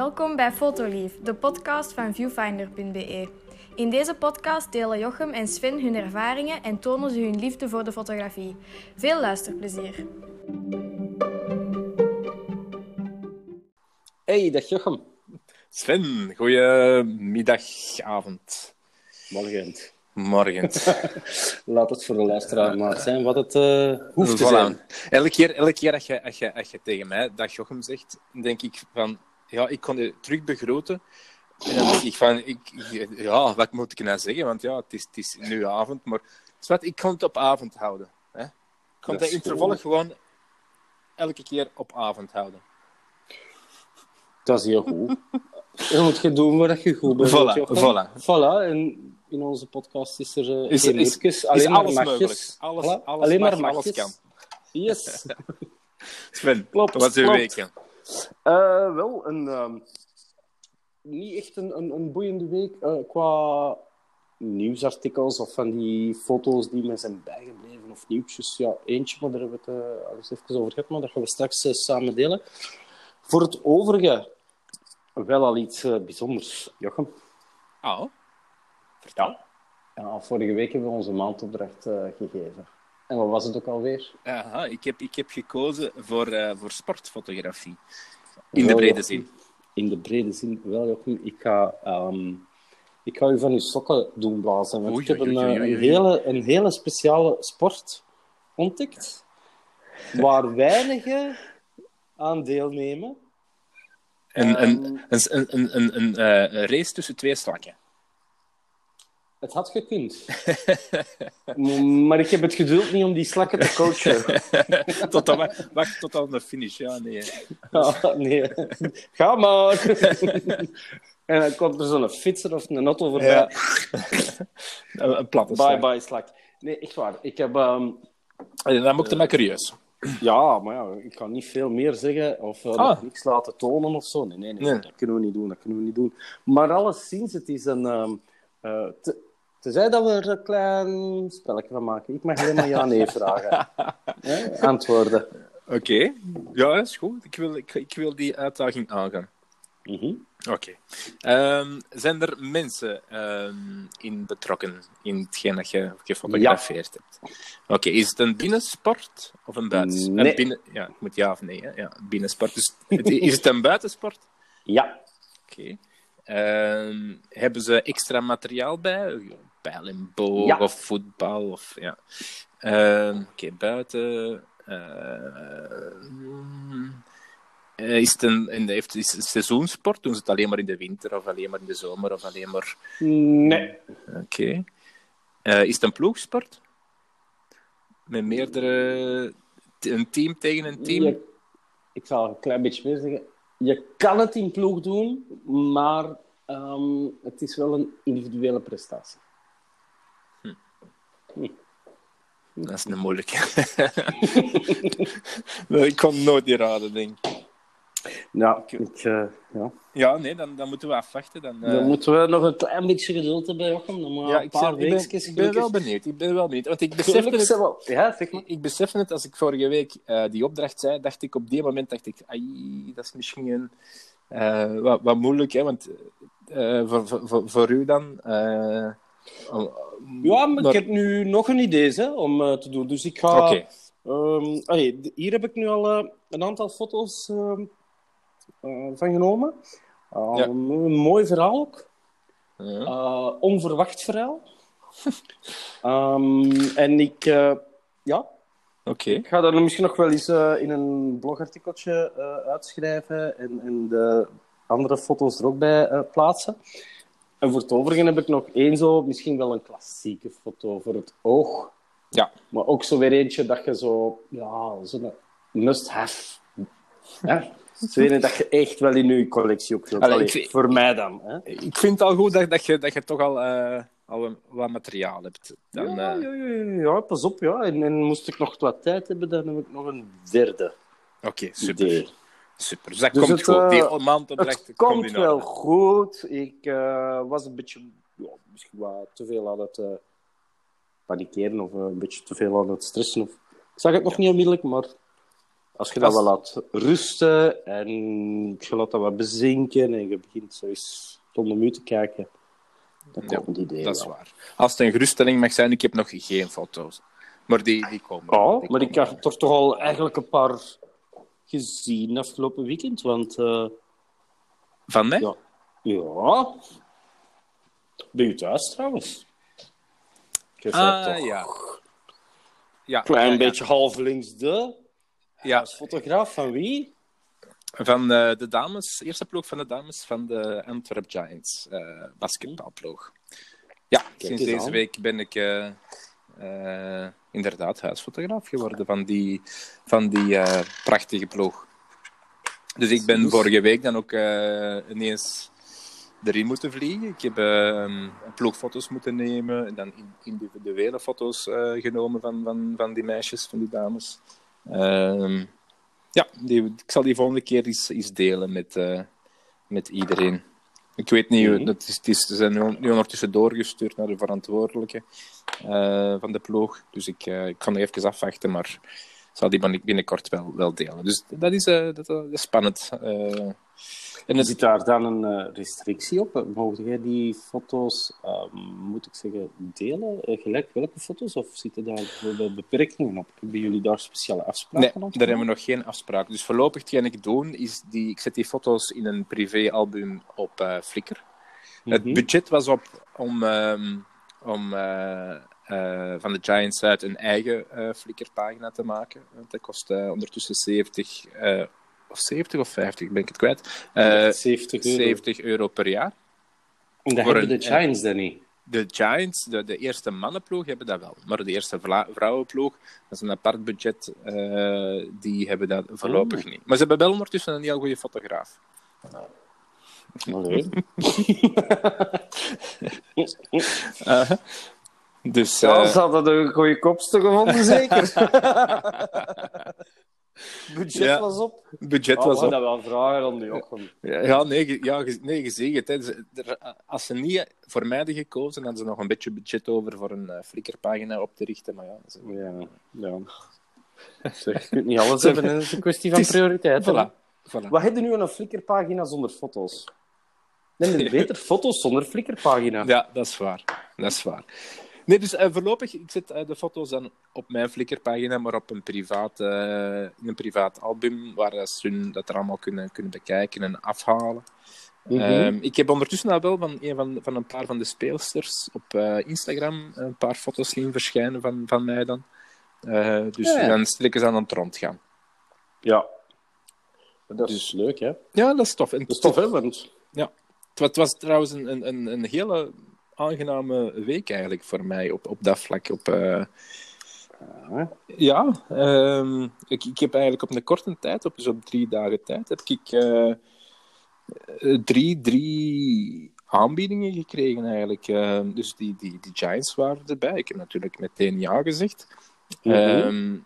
Welkom bij Fotolief, de podcast van viewfinder.be. In deze podcast delen Jochem en Sven hun ervaringen en tonen ze hun liefde voor de fotografie. Veel luisterplezier. Hey, dag Jochem. Sven, goedemiddag, avond. Morgen. Morgen. Laat het voor de luisteraar maar zijn wat het uh, hoeft te zijn. Elke keer, elke keer als, je, als, je, als je tegen mij dag Jochem zegt, denk ik van, ja, ik kon je terug begroten. En dan denk ik van, ik, ja, wat moet ik nou zeggen? Want ja, het is, het is nu avond, maar zwart, ik kan het op avond houden. Hè? Ik kan Dat het is in goed. vervolg gewoon elke keer op avond houden. Dat is heel goed. Je moet je doen wat je goed bent. Voilà, voilà. Voilà, en in onze podcast is er uh, Is- geen is- alleen maar alles magjes. mogelijk. Alles, Voilà, alles alleen maar alles kan. Yes. Sven, Klopt, wat is uw klopt. Eh, wel, een, ehm, niet echt een, een, een boeiende week eh, qua nieuwsartikels of van die foto's die me zijn bijgebleven of nieuwtjes. Ja, eentje, maar daar hebben we het eh, even over gehad, maar dat gaan we straks samen delen. Voor het overige, wel al iets bijzonders, Jochem. Oh, Ja. ja. Vorige week hebben we onze maandopdracht gegeven. En wat was het ook alweer? Aha, ik, heb, ik heb gekozen voor, eh, voor sportfotografie. In de brede zin. In de brede zin, wel Jochem. Ik ga, ehm, ik ga u van uw sokken doen blazen. Want Oei, ik heb oei, een, oei, eh, een, hele, een hele speciale sport ontdekt. Waar weinigen aan deelnemen. Een, Ehm, een, een, een, een, een, eh, een race tussen twee slakken. Het had gekund. Maar ik heb het geduld niet om die slakken te coachen. tot wacht tot aan de finish. Ja, nee. Ah, nee. Ga maar. en dan komt er zo'n fietser of een auto voorbij. Ja. Een, een platte Bye bye slak. Nee, echt waar. Ik heb... ehm, En dan maakte mij curieus. Ja, maar ja, ik kan niet veel meer zeggen of Ah. nog niks laten tonen of zo. Nee, nee, nee, Nee. dat kunnen we niet doen, dat kunnen we niet doen. Maar alleszins, het is een... ehm eh, te, tenzij dat we er een klein spelletje van maken. Ik mag alleen maar ja-nee vragen. Antwoorden. Oké. Ja, is goed. Ik wil, ik, ik wil die uitdaging aangaan. Mhm. Oké. Ehm, zijn er mensen ehm, in betrokken in hetgeen dat je gefotografeerd hebt? Oké, is het een binnensport of een buitensport? Nee. Een binnen, ja, ik moet ja of nee. Hè? Ja, binnensport. Dus, is het een buitensport? Ja. Oké. Ehm, hebben ze extra materiaal bij? Pijl en boog Ja. of voetbal? Of, ja. Ehm, Oké, buiten. eh, is het een, de, heeft, is het een seizoensport? Doen ze het alleen maar in de winter of alleen maar in de zomer of alleen maar... Nee. Oké. Eh, is het een ploegsport? Met meerdere... Een team tegen een team? Je- ik zal een klein beetje meer zeggen. Je kan het in ploeg doen, maar ehm, het is wel een individuele prestatie. Dat is een moeilijke. Ik kon nooit die raden, denk ik. Ja, ik, eh, ja. Ja, nee, dan, dan moeten we afwachten. Dan, eh, Dan moeten we nog een klein beetje geduld hebben, Jochem. Dan maar ja, een ik, paar zeg- ik, ben, ik ben wel benieuwd. Ik ben wel benieuwd. Want ik besefte Gelukkig het, Ja, zeg maar. ik besefte het als ik vorige week eh, die opdracht zei, dacht ik op die moment, dacht ik, ai, dat is misschien een, eh, wat, wat moeilijk, hè, want eh, voor, voor, voor, voor u dan... Ja, maar maar- ik heb nu nog een idee hè, om eh, te doen. Dus ik ga... Ehm, allee, hier heb ik nu al eh, een aantal foto's ehm, eh, van genomen. Ehm, Ja. Een mooi verhaal ook. Ja. Onverwacht verhaal. En ik, ja, ik ga dat misschien nog wel eens in een blogartikeltje uitschrijven en, en de andere foto's er ook bij plaatsen. En voor het overige heb ik nog één zo, misschien wel een klassieke foto voor het oog. Ja. Maar ook zo weer eentje dat je zo, ja, zo'n must-have. Dat je echt wel in je collectie ook wilt. Allee, Allee, ik vind- Voor mij dan. Hè? Ik vind het al goed dat, dat, je, dat je toch al, eh, al een- wat materiaal hebt. Dan, ja, eh, ja, ja, ja, pas op. Ja. En, en moest ik nog wat tijd hebben, dan heb ik nog een derde Oké, super. idee. Super. Dus dat Dus komt het, goed. eh, Die maandopdracht Het komt komt wel goed. Ik eh, was een beetje, ja, misschien wat te veel aan het eh, panikeren of een beetje te veel aan het stressen. Of... Ik zag het nog niet onmiddellijk, maar Als je dat wel laat rusten en je laat dat wat bezinken en je begint zo eens zonder mu te kijken, dan Ja, komen die ideeën Dat is wel. waar. Als het een geruststelling mag zijn, ik heb nog geen foto's. Maar die, die komen. Oh, maar ik heb er toch al eigenlijk een paar gezien afgelopen weekend, want eh, Van mij? ja, ja, ben je thuis trouwens? Bent Ah, toch ja. Ja, Klein ja, ja. beetje halvelings de Ja, als fotograaf van wie? van eh, de dames, eerste ploeg van de dames van de Antwerp Giants, eh basketbalploeg. Ja, sinds deze aan. week ben ik eh, inderdaad huisfotograaf geworden van die, van die eh, prachtige ploeg. Dus ik ben vorige week dan ook eh, ineens erin moeten vliegen. Ik heb eh, ploegfoto's moeten nemen en dan in- individuele foto's genomen van, van, van die meisjes, van die dames. Ehm, ja, die, ik zal die volgende keer eens, eens delen met, met iedereen. Ik weet niet, Mhm. dat is, het is, ze zijn nu, ondertussen doorgestuurd naar de verantwoordelijke eh, van de ploeg. Dus ik, eh, ik kan nog even afwachten, maar zal die binnen- binnenkort wel, wel delen. Dus dat is, eh, dat, dat is spannend. Eh, en het, Zit daar dan een eh, restrictie op? Mogen jij die foto's, ehm, moet ik zeggen, delen? Eh, gelijk welke foto's? Of zitten daar bijvoorbeeld beperkingen op? Hebben jullie daar speciale Nee, afspraken op? daar hebben we nog geen afspraak. Dus voorlopig hetgeen ik doe, is die, ik zet die foto's in een privéalbum op eh Flickr. Het Mhm. budget was op om, ehm, om eh, eh, van de Giants uit een eigen eh Flickr-pagina te maken. Want Dat kost eh, ondertussen 70, eh, of 70 of 50, ben ik het kwijt. Eh, 70 euro. 70 euro per jaar. En dat voor hebben een- de Giants dan niet. De Giants, de, de eerste mannenploeg, hebben dat wel. Maar de eerste vrouwenploeg, dat is een apart budget, die hebben dat voorlopig niet. Maar ze hebben wel ondertussen een heel goede fotograaf. Uh, dus Ja, eh, ze hadden een goede kopste gevonden, zeker. Budget Ja. was op. budget Oh, was op. dat wel vragen aan die Jochem. Ja, ja, nee, ja, nee, je zegt het. hè. Als ze niet voor mij hadden gekozen, hadden ze nog een beetje budget over voor een eh Flickr-pagina op te richten. Maar ja, ze- Ja, ja. Zeg, je kunt niet alles hebben, het is een kwestie van hè. voilà. voilà. Wat heb je nu aan een Flickr-pagina zonder foto's? Nee, nee, beter foto's zonder Flickr-pagina. Ja, dat is waar. Dat is waar. Nee, dus eh, voorlopig, ik zet eh, de foto's dan op mijn Flickr-pagina, maar op een privaat, eh, in een privaat album, waar ze hun dat er allemaal kunnen, kunnen bekijken en afhalen. Mhm. Ehm, ik heb ondertussen al wel van een, van, van een paar van de speelsters op Instagram een paar foto's zien verschijnen van, van mij dan. Dus Ja, dan stilletjes aan het rondgaan. Ja. Dat is leuk, hè? Ja, dat is tof. En Dat is tof, hè? Want... Ja. Het wa- Het was trouwens een- een, een hele aangename week eigenlijk voor mij op, op dat vlak. Op, eh, Ja, ja, ehm, ik, ik heb eigenlijk op een korte tijd, op, dus op drie dagen tijd, heb ik eh, drie, drie aanbiedingen gekregen eigenlijk. Eh, dus die, die, die Giants waren erbij. Ik heb natuurlijk meteen ja gezegd. Mhm. Ehm,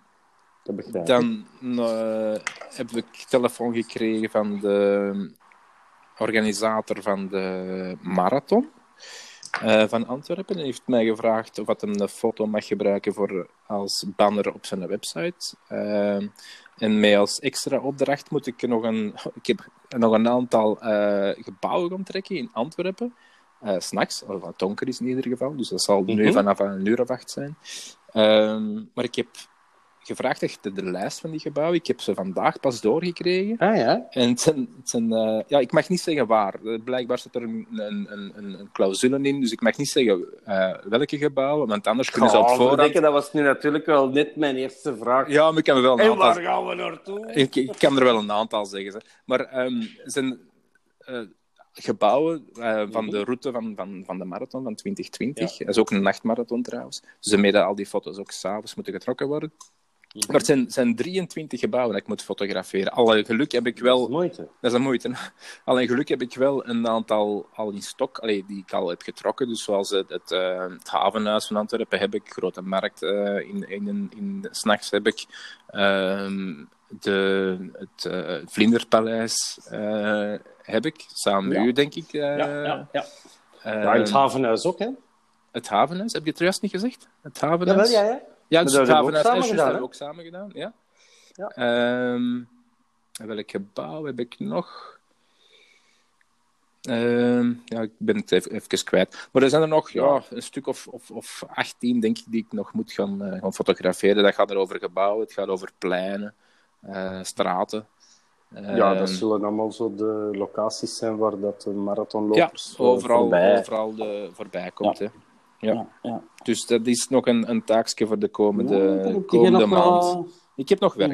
dat dan eh, heb ik telefoon gekregen van de organisator van de marathon eh, van Antwerpen. Hij heeft mij gevraagd of hij een foto mag gebruiken voor, als banner op zijn website. Eh, en mij als extra opdracht moet ik nog een, ik heb nog een aantal eh, gebouwen gaan trekken in Antwerpen. Eh, S'nachts, of wat donker is in ieder geval. Dus dat zal nu Mhm. vanaf een uur of acht zijn. Ehm, maar ik heb gevraagd echt de, lijst van die gebouwen. Ik heb ze vandaag pas doorgekregen. Ah ja? En het zijn, het zijn, eh, ja, ik mag niet zeggen waar. Eh, Blijkbaar zit er een, een, een, een clausule in, dus ik mag niet zeggen eh, welke gebouwen, want anders kunnen ze op voorhand... verdikke, dat was nu natuurlijk wel net mijn eerste vraag. Ja, maar ik kan er wel een En aantal... waar gaan we naartoe? Ik, ik kan er wel een aantal zeggen. Zeg. Maar het zijn gebouwen van de route van, van, van de marathon van 2020. Dat is ook een nachtmarathon trouwens. Dus daarmee dat al die foto's ook s'avonds moeten getrokken worden. Maar het zijn, zijn 23 gebouwen dat ik moet fotograferen. Alle geluk heb ik wel... Moeite. Dat is een moeite. Alleen geluk heb ik wel een aantal al in stok, allee, die ik al heb getrokken. Dus zoals het, het, eh, het havenhuis van Antwerpen heb ik, Grote Markt eh, in, in, in, in s'nachts heb ik, ehm, de, het eh, Vlinderpaleis eh, heb ik, samen met Ja. u denk ik. eh, Ja, ja, ja. eh, het havenhuis ook, hè? het havenhuis, heb je het juist niet gezegd? Het havenhuis? Jawel, ja, ja. Ja, dus dat hebben we ook havenhuis samen Ashes gedaan, hebben hè? we ook samen gedaan, ja. Ja. Ehm, welk gebouw heb ik nog? Ehm, ja, ik ben het even, even kwijt. Maar er zijn er nog ja, een stuk of, of, of 18, denk ik, die ik nog moet gaan, eh, gaan fotograferen. Dat gaat er over gebouwen, het gaat over pleinen, eh, straten. Ja, dat Ehm, zullen allemaal zo de locaties zijn waar dat de ja, marathonlopers eh, overal, voorbij... overal de, voorbij komt. Hè. Ja. Ja. Dus dat is nog een, een taakje voor de komende, Ja, komende wel maand. Ik heb nog werk.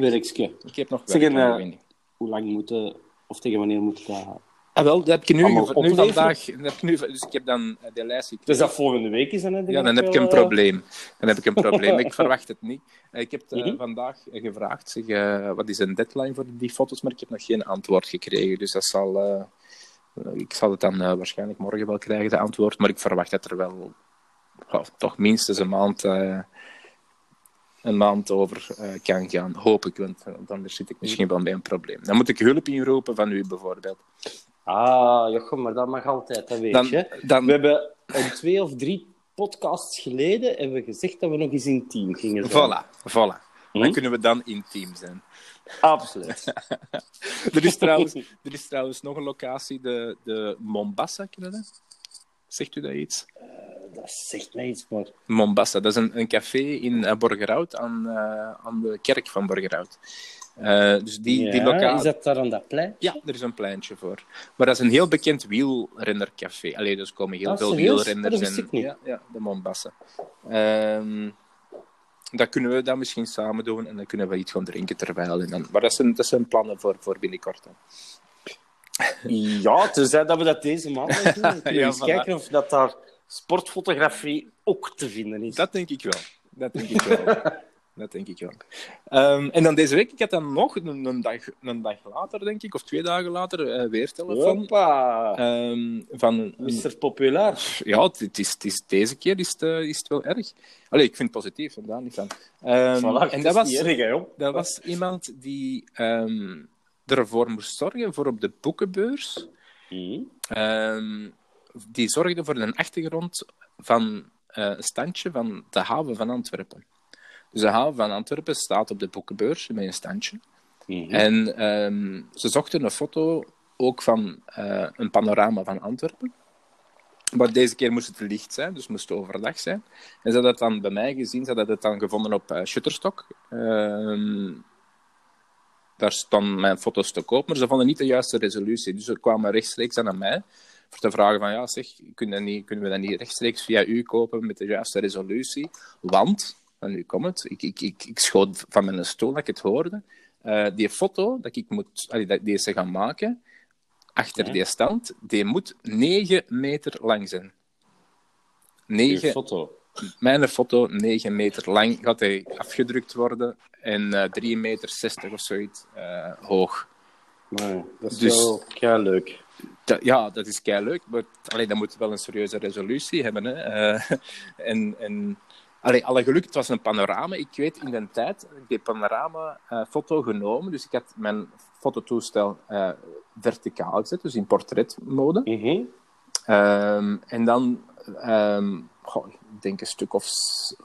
Ik heb nog Zeg, werk. en, ja, eh. Hoe lang moeten, of tegen wanneer moet ik dat... Ah, wel, dat heb ik nu, allemaal nu vandaag. Dat heb ik nu, dus ik heb dan eh, de lijst gekregen. Dus dat volgende week is dan, hè? Ja, dan heb ik een eh, probleem. Dan heb ik een probleem. Ik verwacht het niet. Eh, Ik heb eh, Mhm. vandaag eh, gevraagd, zeg, eh, wat is een deadline voor die foto's, maar ik heb nog geen antwoord gekregen. Dus dat zal, eh, eh, ik zal het dan eh, waarschijnlijk morgen wel krijgen, de antwoord. Maar ik verwacht dat er wel ja, toch minstens een maand, eh, een maand over eh, kan gaan. Hoop ik, want eh, anders zit ik misschien wel bij een probleem. Dan moet ik hulp inroepen van u bijvoorbeeld. Ah, Jochem, maar dat mag altijd, dat weet Dan, je. dan, We hebben een twee of drie podcasts geleden hebben we gezegd dat we nog eens intiem gingen zijn. Voilà, voilà. Dan Hm? kunnen we dan intiem zijn. Absoluut. Er is trouwens, er is trouwens nog een locatie, de, de Mombasa, ken je dat? Zegt u dat iets? dat zegt mij iets, maar... Mombasa, dat is een, een café in uh, Borgerhout, aan, uh, aan de kerk van Borgerhout. Uh, dus die, ja, die locatie... Is dat daar aan dat plein? Ja, er is een pleintje voor. Maar dat is een heel bekend wielrennercafé. Allee, dus komen heel Ah, veel serieus? wielrenners in. ik niet. Ja, ja, de Mombasa. Um, dat kunnen we dan misschien samen doen en dan kunnen we iets gaan drinken terwijl. En dan... Maar dat zijn, dat zijn plannen voor, voor binnenkort. Ja, tenzij dat we dat deze maand doen. Dan kunnen we Ja, eens voilà. kijken of dat daar sportfotografie ook te vinden is. Dat denk ik wel. Dat denk ik wel. dat denk ik wel. Um, en dan deze week, ik had dan nog een, een, dag, een dag later, denk ik, of twee dagen later, uh, weer telefoon. Um, van, Mr. Populair. Ja, het is, het is, deze keer is het, uh, is het wel erg. Allee, ik vind het positief, daar niet van. Um, voilà, en dat was, erg, hè, dat was iemand die um, ervoor moest zorgen voor op de boekenbeurs. Mm. Um, die zorgde voor een achtergrond van uh, een standje van de haven van Antwerpen. Dus de haven van Antwerpen staat op de boekenbeurs met een standje. Mm -hmm. En um, ze zochten een foto ook van uh, een panorama van Antwerpen. Maar deze keer moest het licht zijn, dus moest het overdag zijn. En ze hadden het dan bij mij gezien, ze hadden het dan gevonden op uh, Shutterstock. Um, daar stonden mijn foto's te koop, maar ze vonden niet de juiste resolutie. Dus ze kwamen rechtstreeks aan mij voor te vragen van, ja zeg, kunnen, niet, kunnen we dat niet rechtstreeks via u kopen met de juiste resolutie? Want, en nu komt het, ik, ik, ik, ik schoot van mijn stoel dat ik het hoorde, uh, die foto dat ik moet, allee, dat, die ze gaan maken, achter ja. die stand, die moet 9 meter lang zijn. 9, die foto? Mijn foto, 9 meter lang, gaat hij afgedrukt worden en uh, 3 meter 60 of zoiets uh, hoog. Nee, dat is dus, wel kei leuk. Ja, dat is kei leuk, maar allee, dat moet wel een serieuze resolutie hebben. Hè. Uh, en, en allee, alle geluk, het was een panorama. Ik weet in de tijd, ik die panorama-foto genomen, dus ik had mijn fototoestel uh, verticaal gezet, dus in portretmode. Mm -hmm. um, en dan, um, goh, denk een stuk of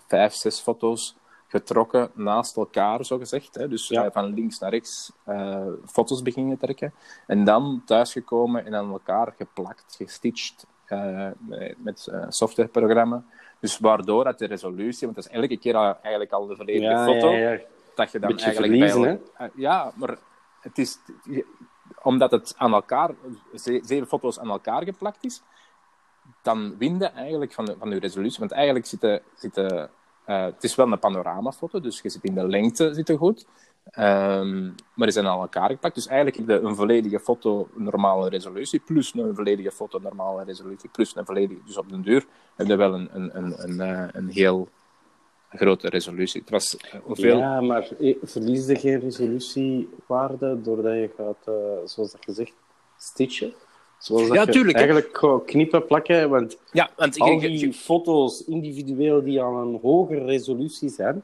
vijf, zes foto's getrokken naast elkaar, zo gezegd. Hè? Dus ja. uh, van links naar rechts uh, foto's beginnen trekken. En dan thuisgekomen en aan elkaar geplakt, gestitcht uh, met uh, softwareprogramma. Dus waardoor dat de resolutie, want dat is elke keer al, eigenlijk al de volledige ja, foto, ja, dat je dan Beetje eigenlijk verliezen, bij... Ja, maar het is... Omdat het aan elkaar, zeven foto's aan elkaar geplakt is, dan win je eigenlijk van, de, van je resolutie. Want eigenlijk zitten... zitten uh, het is wel een panoramafoto, dus je zit in de lengte zitten goed. Um, maar die zijn aan elkaar geplakt. Dus eigenlijk je een volledige foto normale resolutie, plus een volledige foto normale resolutie, plus een volledige... Dus op den duur heb je wel een, een, een, een, uh, een heel grote resolutie. Het was uh, hoeveel... Ja, maar verlies je geen resolutiewaarde doordat je gaat, zoals dat gezegd, stitchen? Zoals dat ja, tuurlijk. eigenlijk gewoon knippen, plakken, want, ja, want al die foto's individueel die aan een hogere resolutie zijn,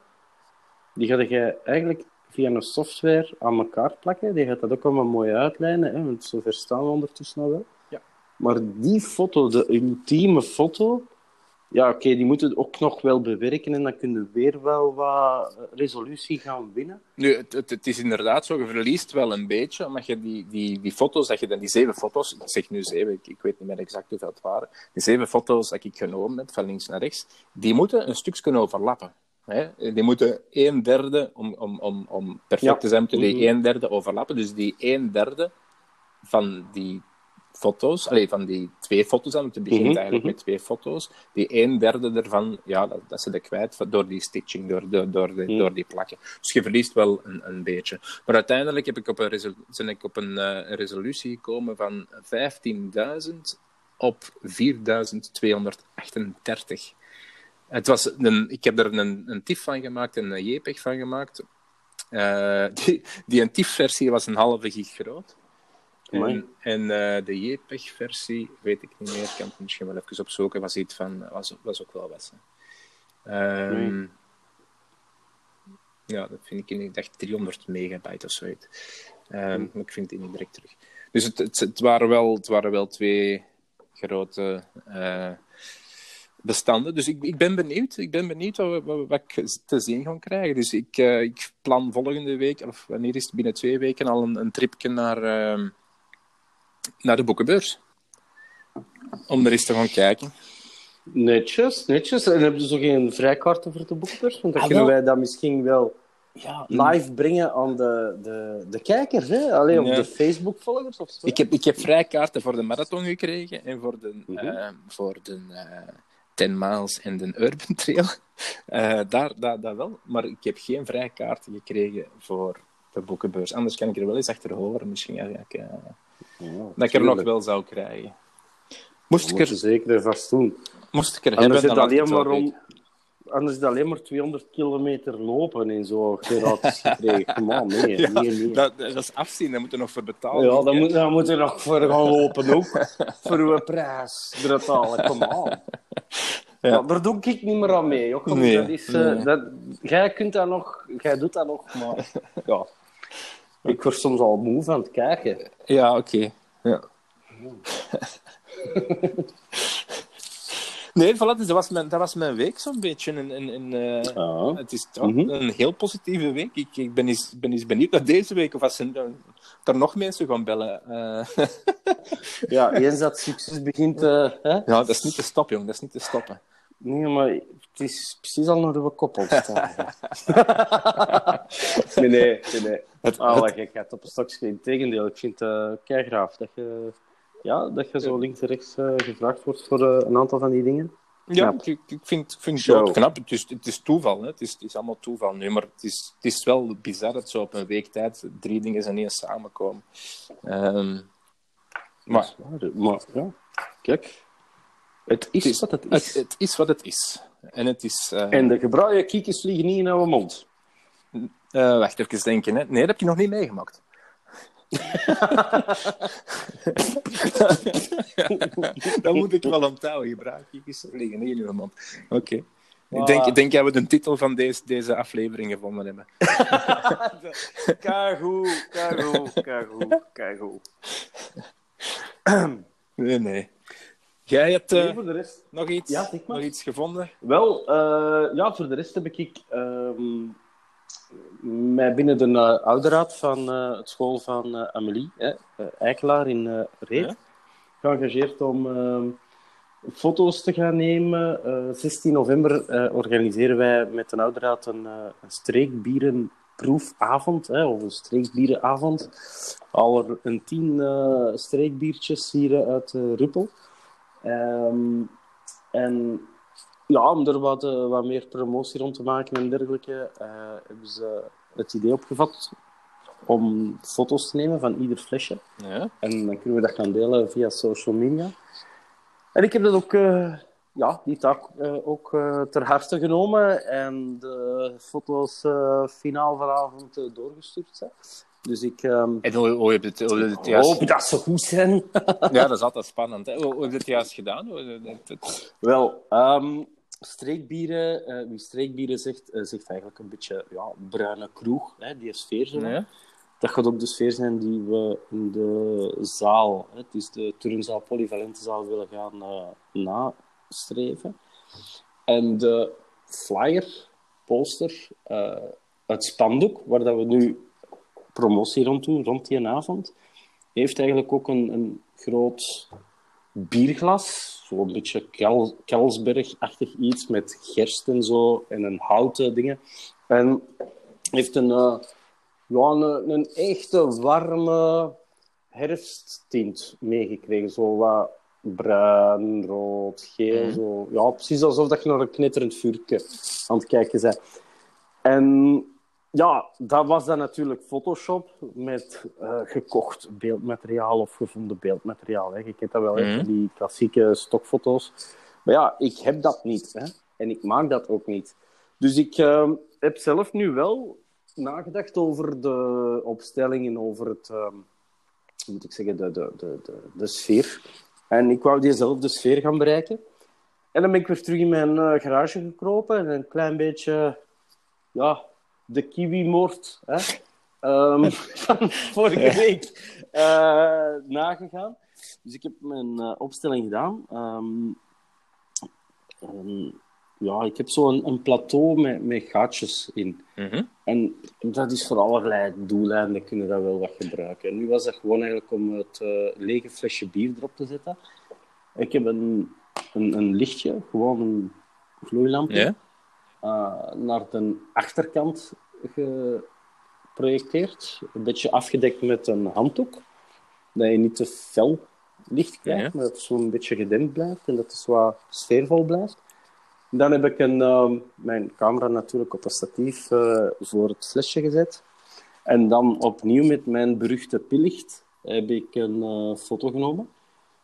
die ga je eigenlijk via een software aan elkaar plakken. Die gaat dat ook allemaal mooi uitlijnen, hè, want zover staan we ondertussen al wel. Ja. Maar die foto, de ultieme foto, ja, oké, die moeten ook nog wel bewerken en dan kunnen we weer wel wat resolutie gaan winnen. Nu, het, het, het is inderdaad zo, je verliest wel een beetje, omdat je die, die, die foto's, dat je dan die zeven foto's, ik zeg nu zeven, ik, ik weet niet meer exact hoeveel het waren, die zeven foto's dat ik genomen heb, van links naar rechts, die moeten een stukje kunnen overlappen. Hè? Die moeten een derde, om, om, om, om perfect Ja. te zijn, moeten die Mhm. een derde overlappen. Dus die een derde van die foto's, allee, van die twee foto's dan, want het begint Mhm, eigenlijk mhm. met twee foto's, die een derde ervan, ja, dat, dat ze de kwijt door die stitching, door, door, door, de- Mhm. door die plakken. Dus je verliest wel een, een beetje. Maar uiteindelijk heb ik op een ben ik op een eh, resolutie gekomen van 15.000 op 4.238. Het was een, ik heb er een, een TIFF van gemaakt en een JPEG van gemaakt. Eh, die, die een TIFF-versie was een halve gig groot. En, en eh, de JPEG-versie, weet ik niet meer, ik kan het misschien wel even opzoeken, was, iets van, was, was ook wel wat. Ehm, Nee. Ja, dat vind ik, in- ik dacht 300 megabyte of zoiets. Maar ik vind die niet direct terug. Dus het, het, het, waren, wel, het waren wel twee grote eh, bestanden. Dus ik, ik ben benieuwd. Ik ben benieuwd wat, wat, wat ik te zien ga krijgen. Dus ik, eh, ik plan volgende week, of wanneer is het binnen twee weken, al een, een tripje naar, ehm, naar de boekenbeurs. Om er eens te gaan kijken. Netjes, netjes. En hebben ze zo geen vrijkaarten voor de boekbeurs? Want dan Ah, kunnen wij dat misschien wel Ja, live brengen aan de, de, de kijkers, hè? Alleen op de Facebook-volgers of zo. Ik heb, ik heb vrijkaarten voor de marathon gekregen en voor de, eh, voor de eh 10 miles en de Urban Trail. Eh, daar, daar, dat wel, maar ik heb geen vrijkaarten gekregen voor de boekenbeurs. Anders kan ik er wel eens achter horen, misschien ja, ik, eh, Ja, dat ik er nog wel zou krijgen. Moest ik er, zeker vast doen. moest ik er Anders hebben, is, dan alleen het maar om, anders is het alleen maar 200 kilometer lopen en zo gratis gekregen. Kom aan, nee, Ja, nee, nee. Dat, dat is afzien, daar moeten we nog voor betalen. Ja, dan moet, dan moet je nog voor gaan lopen ook. voor uw prijs betalen, kom aan. Ja. Ja. daar doe ik niet meer aan mee. Joh. Nee, dat is, eh, nee. dat, jij kunt dat nog, jij doet dat nog, maar ja. Ik word soms al moe van het kijken. Ja, oké. Ja. nee, voilà, dus dat, was mijn, dat was mijn week zo'n beetje. En, en, en, eh, Ja. Het is Mhm. een heel positieve week. Ik, ik ben, eens, ben eens benieuwd naar deze week of als er, er nog mensen gaan bellen. Eh, ja, eens dat succes begint... eh, hè? ja, dat is niet te stoppen, jong. Dat is niet te stoppen. Nee, maar het is precies al naar de koppel staan. nee, nee. Het- Ah, het- gekheid op een stokje. Integendeel, ik vind het uh, keigraaf dat je, ja, dat je zo links en rechts eh, gevraagd wordt voor eh, een aantal van die dingen. Ja, ik, ik vind, vind het knap. Het is, het is toeval, hè. Het, is, het is allemaal toeval nu. Maar het is, het is wel bizar dat zo op een week tijd drie dingen zijn ineens samenkomen. Ehm, maar Maar, maar ja, kijk. Het is, het is, wat het is. het, het is wat het is. En het is... eh, En de gebraaide kiekjes vliegen niet in jouw mond. eh, wacht even denken, hè. Nee, dat heb je nog niet meegemaakt. dat moet ik wel onthouden. Gebruik kiekjes vliegen niet in uw mond. Oké. Ik denk, ik denk dat we de titel van deze, deze aflevering gevonden hebben. Keigoed, keigoed, keigoed, keigoed. Nee, nee. Jij hebt eh, Nee, voor de rest... nog, iets, Ja, zeg maar. nog iets gevonden? Wel, eh, ja, voor de rest heb ik ehm, mij binnen de uh, ouderraad van eh, het school van eh, Amelie, hè, eh, Eikelaar in eh Reet, Ja. geëngageerd om ehm, foto's te gaan nemen. Eh, 16 november eh, organiseren wij met de ouderraad een, eh, een streekbierenproefavond, hè, of een streekbierenavond. Al er een tien eh, streekbiertjes hier uit eh, Ruppel. Ehm, en ja, om er wat, eh, wat meer promotie rond te maken en dergelijke, eh, hebben ze het idee opgevat om foto's te nemen van ieder flesje. Ja. En dan kunnen we dat gaan delen via social media. En ik heb dat ook, eh, ja, die taak ook ter harte genomen en de foto's finaal vanavond doorgestuurd. Hè. Dus ik ehm, En hoe, hoe heb je het, hoe heb je het juist... hoop dat ze goed zijn. Ja, dat is altijd spannend. Hè? Hoe, hoe heb je het juist gedaan? Het- Wel, ehm, streekbieren, eh, wie streekbieren zegt, eh, zegt eigenlijk een beetje ja, bruine kroeg, hè, die sfeer. Zo. Ja. Dat gaat ook de sfeer zijn die we in de zaal, hè, het is de turnzaal, polyvalente zaal, willen gaan eh, nastreven. En de flyer, poster, eh, het spandoek, waar dat we nu promotie rond doen, rond die avond, heeft eigenlijk ook een, een groot bierglas, zo'n beetje Kel, Kelsberg-achtig iets met gerst en zo, en een houten dingen. En heeft een, uh, ja, een, een echte warme herfsttint meegekregen. Zo wat bruin, rood, geel. Mhm. Zo. Ja, precies alsof dat je naar een knitterend vuurtje aan het kijken bent. En ja, dat was dan natuurlijk Photoshop met eh, gekocht beeldmateriaal of gevonden beeldmateriaal. Hè. Je kent dat wel, hè, Mhm. die klassieke stokfoto's. Maar ja, ik heb dat niet. Hè. En ik maak dat ook niet. Dus ik eh, heb zelf nu wel nagedacht over de opstellingen, over het, eh, hoe moet ik zeggen, de, de, de, de, de sfeer. En ik wou diezelfde sfeer gaan bereiken. En dan ben ik weer terug in mijn eh, garage gekropen en een klein beetje, ja, de kiwi-moord hè, ehm, van vorige week eh, nagegaan. Dus ik heb mijn eh, opstelling gedaan. Ehm, ja, ik heb zo een, een plateau met, met gaatjes in. Mhm. En dat is voor allerlei doeleinden kunnen dat wel wat gebruiken. En nu was dat gewoon eigenlijk om het eh, lege flesje bier erop te zetten. Ik heb een, een, een lichtje, gewoon een gloeilampje? Eh, naar de achterkant geprojecteerd. Een beetje afgedekt met een handdoek. Dat je niet te fel licht krijgt, Ja. maar dat het zo'n beetje gedempt blijft en dat het wat sfeervol blijft. Dan heb ik een, ehm, mijn camera natuurlijk op een statief eh, voor het flesje gezet. En dan opnieuw met mijn beruchte pillicht heb ik een eh, foto genomen.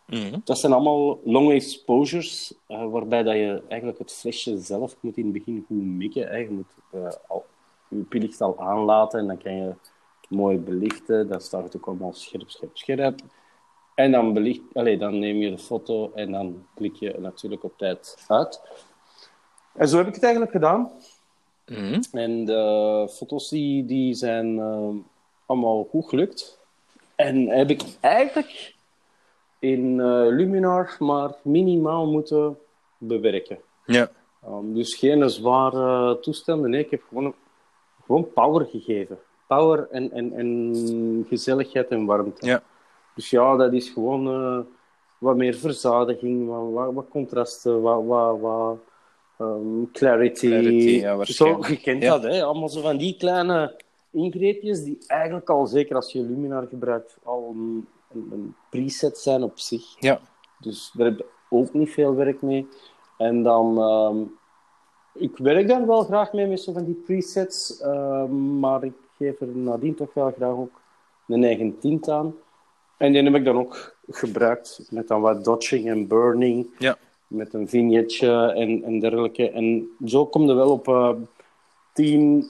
Mhm. Dat zijn allemaal long exposures, eh, waarbij dat je eigenlijk het flesje zelf moet in het begin goed mikken. hè. Je moet eh, al, je pillicht al aanlaten en dan kan je het mooi belichten. Dan staat het ook allemaal scherp, scherp, scherp. En dan, belicht, allez, dan neem je de foto en dan klik je natuurlijk op tijd uit. En zo heb ik het eigenlijk gedaan. Mhm. En de foto's die, die zijn eh, allemaal goed gelukt. En heb ik eigenlijk in eh, Luminar maar minimaal moeten bewerken. Ja. Um, dus geen zware toestanden. Nee, ik heb gewoon, gewoon power gegeven. Power en, en, en gezelligheid en warmte. Ja. Dus ja, dat is gewoon eh, wat meer verzadiging, wat, wat, wat contrasten, wat, wat, wat ehm, clarity. Clarity, ja, zo, je kent Ja. dat, hè? allemaal zo van die kleine ingreepjes die eigenlijk al, zeker als je Luminar gebruikt, al een, preset zijn op zich. Ja. Dus daar heb je ook niet veel werk mee. En dan, ehm, ik werk daar wel graag mee met zo van die presets, ehm, maar ik geef er nadien toch wel graag ook een eigen tint aan. En die heb ik dan ook gebruikt met dan wat dodging en burning, Ja. met een vignetje en, en dergelijke. En zo kom je wel op eh, tien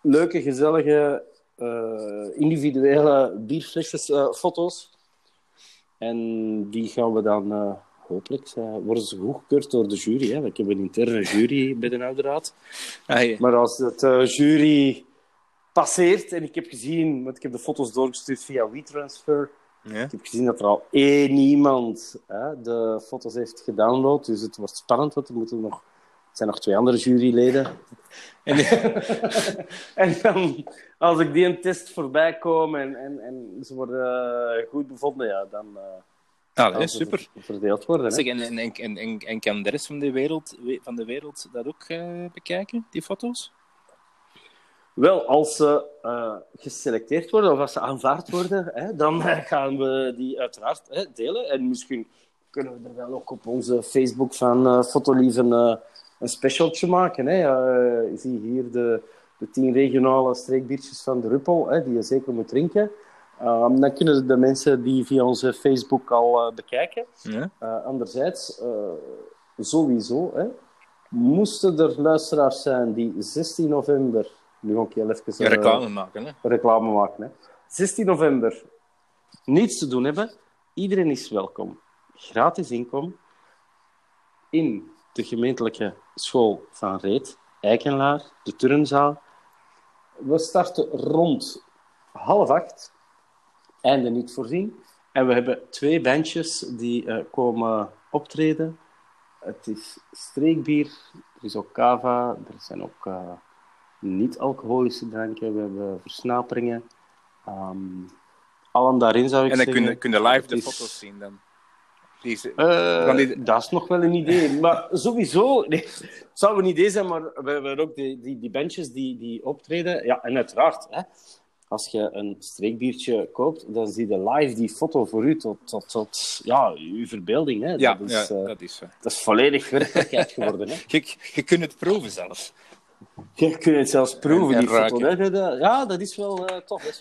leuke, gezellige, individuele bierflesjes eh. En die gaan we dan eh, hopelijk, eh, worden ze goedgekeurd door de jury. Hè? want Ik heb een interne jury bij de Oude Raad. Ah. Maar als het eh, jury passeert en ik heb gezien, want ik heb de foto's doorgestuurd via WeTransfer, Ja. ik heb gezien dat er al één iemand hè, de foto's heeft gedownload, dus het wordt spannend, want er moeten nog, er zijn nog twee andere juryleden. En, en dan, als ik die een test voorbij kom en, en, en ze worden eh, goed bevonden, ja, dan eh, Ah, nee, super. ver- verdeeld worden. Hè. Zeg, en, en, en, en, en, en kan de rest van de wereld, we- van de wereld dat ook eh, bekijken, die foto's? Wel, als ze eh, geselecteerd worden of als ze aanvaard worden, hè, dan gaan we die uiteraard hè, delen. En misschien kunnen we er wel ook op onze Facebook van eh Fotolief een, specialtje maken. Hè. Eh, je ziet hier de, de tien regionale streekbiertjes van de Ruppel, hè, die je zeker moet drinken. Ehm, dan kunnen de mensen die via onze Facebook al eh, bekijken. Ja. Eh, anderzijds, sowieso, hè, moesten er luisteraars zijn die 16 november, nu ga ik heel even Ja, reclame maken, hè? reclame maken, hè. 16 november niets te doen hebben, iedereen is welkom. Gratis inkom in de gemeentelijke school van Reet, Eikenlaar, de turnzaal. We starten rond half acht, einde niet voorzien. En we hebben twee bandjes die eh, komen optreden. het is streekbier, er is ook cava, er zijn ook eh, niet-alcoholische dranken, we hebben versnaperingen. Ehm allen daarin zou ik En dan zeggen. kun je, kun je live de foto's zien dan. Die Eh, die- Dat is nog wel een idee. Maar sowieso, nee, het zou een idee zijn, maar we hebben ook die, die, die bandjes die, die optreden. Ja, en uiteraard, hè, als je een streekbiertje koopt, dan zie je live die foto voor u tot, tot, tot ja, uw verbeelding. Hè. ja, dat, is, ja eh, dat is zo. dat is volledig werkelijkheid geworden. Hè. Je, je kunt het proeven zelfs. Je kunt het zelfs proeven, En- en die foto. Hè. Ja, dat is wel eh, tof. Is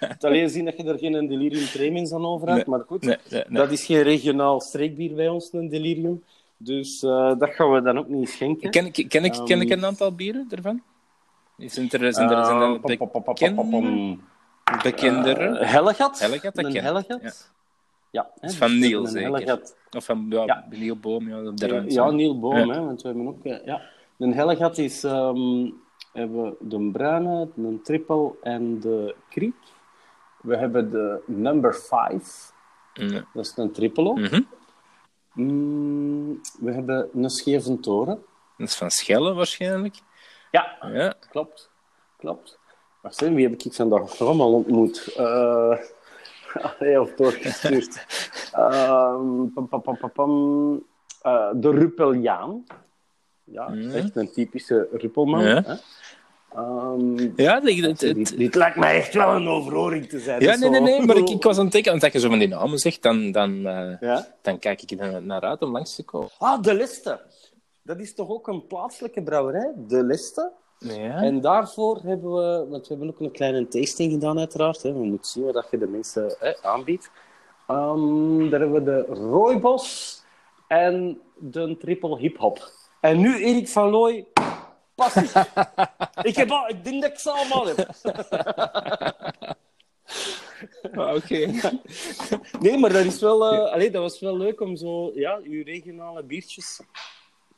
wel alleen zien dat je er geen delirium tremens aan over hebt, Nee, maar goed. Nee, nee, nee. Dat is geen regionaal streekbier bij ons, een delirium. Dus eh, dat gaan we dan ook niet schenken. Ken, ik- ken, ik, ken ik Ehm, een aantal bieren ervan? Zijn er, zijn er, zijn er Ehm, bekendere? bekendere? Eh, Hellegat. Hellegat, dat een Hellegat. ja. Hè, is van dus Niel, een zeker. Hellegat. Of van ja, Ja. Boom, ja, de rand. Ja, Niel Boom, Ja. hè, want we hebben ook... eh, ja. Een Hellegat is... ehm, hebben we de bruine, de triple en de kriek. We hebben de number 5. Mm. Dat is een triple. Mhm. Mm, we hebben een scheve toren. Dat is van Schelle waarschijnlijk. Ja, Ja. klopt. Klopt. Wacht even, wie heb ik vandaag nog allemaal ontmoet? Eh allee, of doorgestuurd. Ehm, pam, pam. Eh, de Ruppeliaan. Ja, Mhm. echt een typische Ruppelman. Ja. Hè? Ehm, Ja, het, het, dit, dit lijkt mij echt wel een overhoring te zijn. ja, nee, nee, nee, maar ik, ik was aan het denken, want als je zo van die namen zegt, dan, dan, eh, Ja? dan kijk ik er naar uit om langs te komen. Ah, De Liste. Dat is toch ook een plaatselijke brouwerij? De Liste. Ja. En daarvoor hebben we, want we hebben ook een kleine tasting gedaan, uiteraard. Hè. We moeten zien wat je de mensen hè, aanbiedt. Ehm, daar hebben we de Rooibos en de triple hip-hop. En nu Erik van Looy, passie. ik, heb al, ik denk dat ik ze allemaal heb. Ah, Oké. Nee, maar dat, is wel, allee, dat was wel leuk om zo ja, uw regionale biertjes te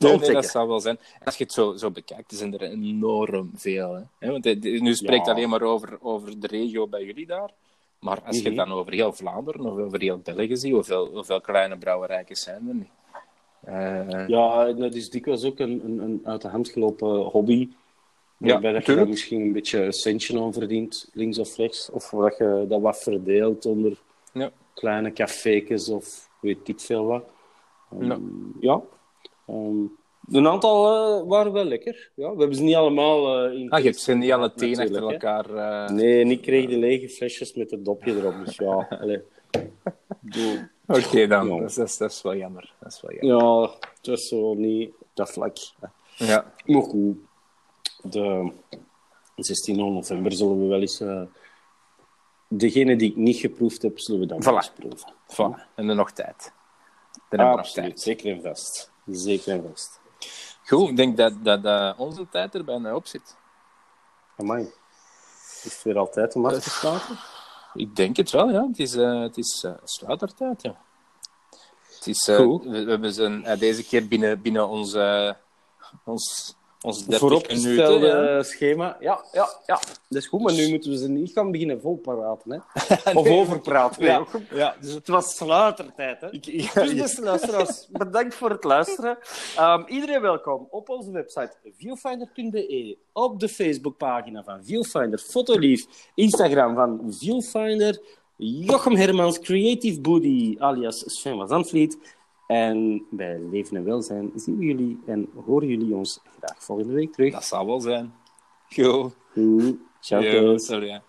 Nee, nee, dat zou wel zijn. Als je het zo, zo bekijkt, zijn er enorm veel. Hè? Want het- nu spreekt Ja. alleen maar over, over de regio bij jullie daar. Maar als je het Mhm. dan over heel Vlaanderen of over heel België ziet, hoeveel, hoeveel kleine brouwerijken zijn er niet? Eh, Ja, dat is dikwijls ook een, een, een uit de hand gelopen hobby. Ja, Waarbij dat je daar misschien een beetje een centje aan verdient, links of rechts. Of dat je dat wat verdeelt onder Ja. kleine cafékes of weet ik veel wat. Ehm, Ja. ja. Ehm, een aantal eh, waren wel lekker. Ja, we hebben ze niet allemaal eh in Ah, je hebt ze niet alle tien achter elkaar. eh, Nee, en ik kreeg de lege flesjes met het dopje erop. Dus ja, allee. Doe- Oké, dan. Ja. Dat, is, dat, is, dat is wel jammer. Dat is wel jammer. Ja, het was zo niet dat vlak. Ja. Maar goed, de 16 november zullen we wel eens... eh, degene die ik niet geproefd heb, zullen we dan wel eens proeven. Voilà. En er nog tijd. Hebben we nog Absoluut, tijd. zeker en vast. Zeker en vast. Goed, ik denk dat, dat, dat onze tijd er bijna op zit. Amai. Is het weer altijd om af te sluiten? Ik denk het wel, ja. Het is, eh het is eh, sluitertijd, ja. Het is, eh, we, we hebben ze deze keer binnen, binnen ons, eh, ons, ons 30 Vooropgestelde minuten. schema. Ja, ja, ja. Dat is goed, maar nu moeten we ze niet gaan beginnen volpraten. Hè? Of overpraten. Ja. Ja. Ja, dus Het was sluitertijd, hè? Dus beste luisteraars, bedankt voor het luisteren. Ehm, iedereen welkom op onze website viewfinder.be, op de Facebookpagina van Viewfinder, Fotolief, Instagram van Viewfinder, Jochem Hermans, Creative Booty, alias Sven van Zandvliet. En bij Leven en Welzijn zien we jullie en horen jullie ons graag volgende week terug. Dat zal wel zijn. Jo. Ciao. Yo, salut.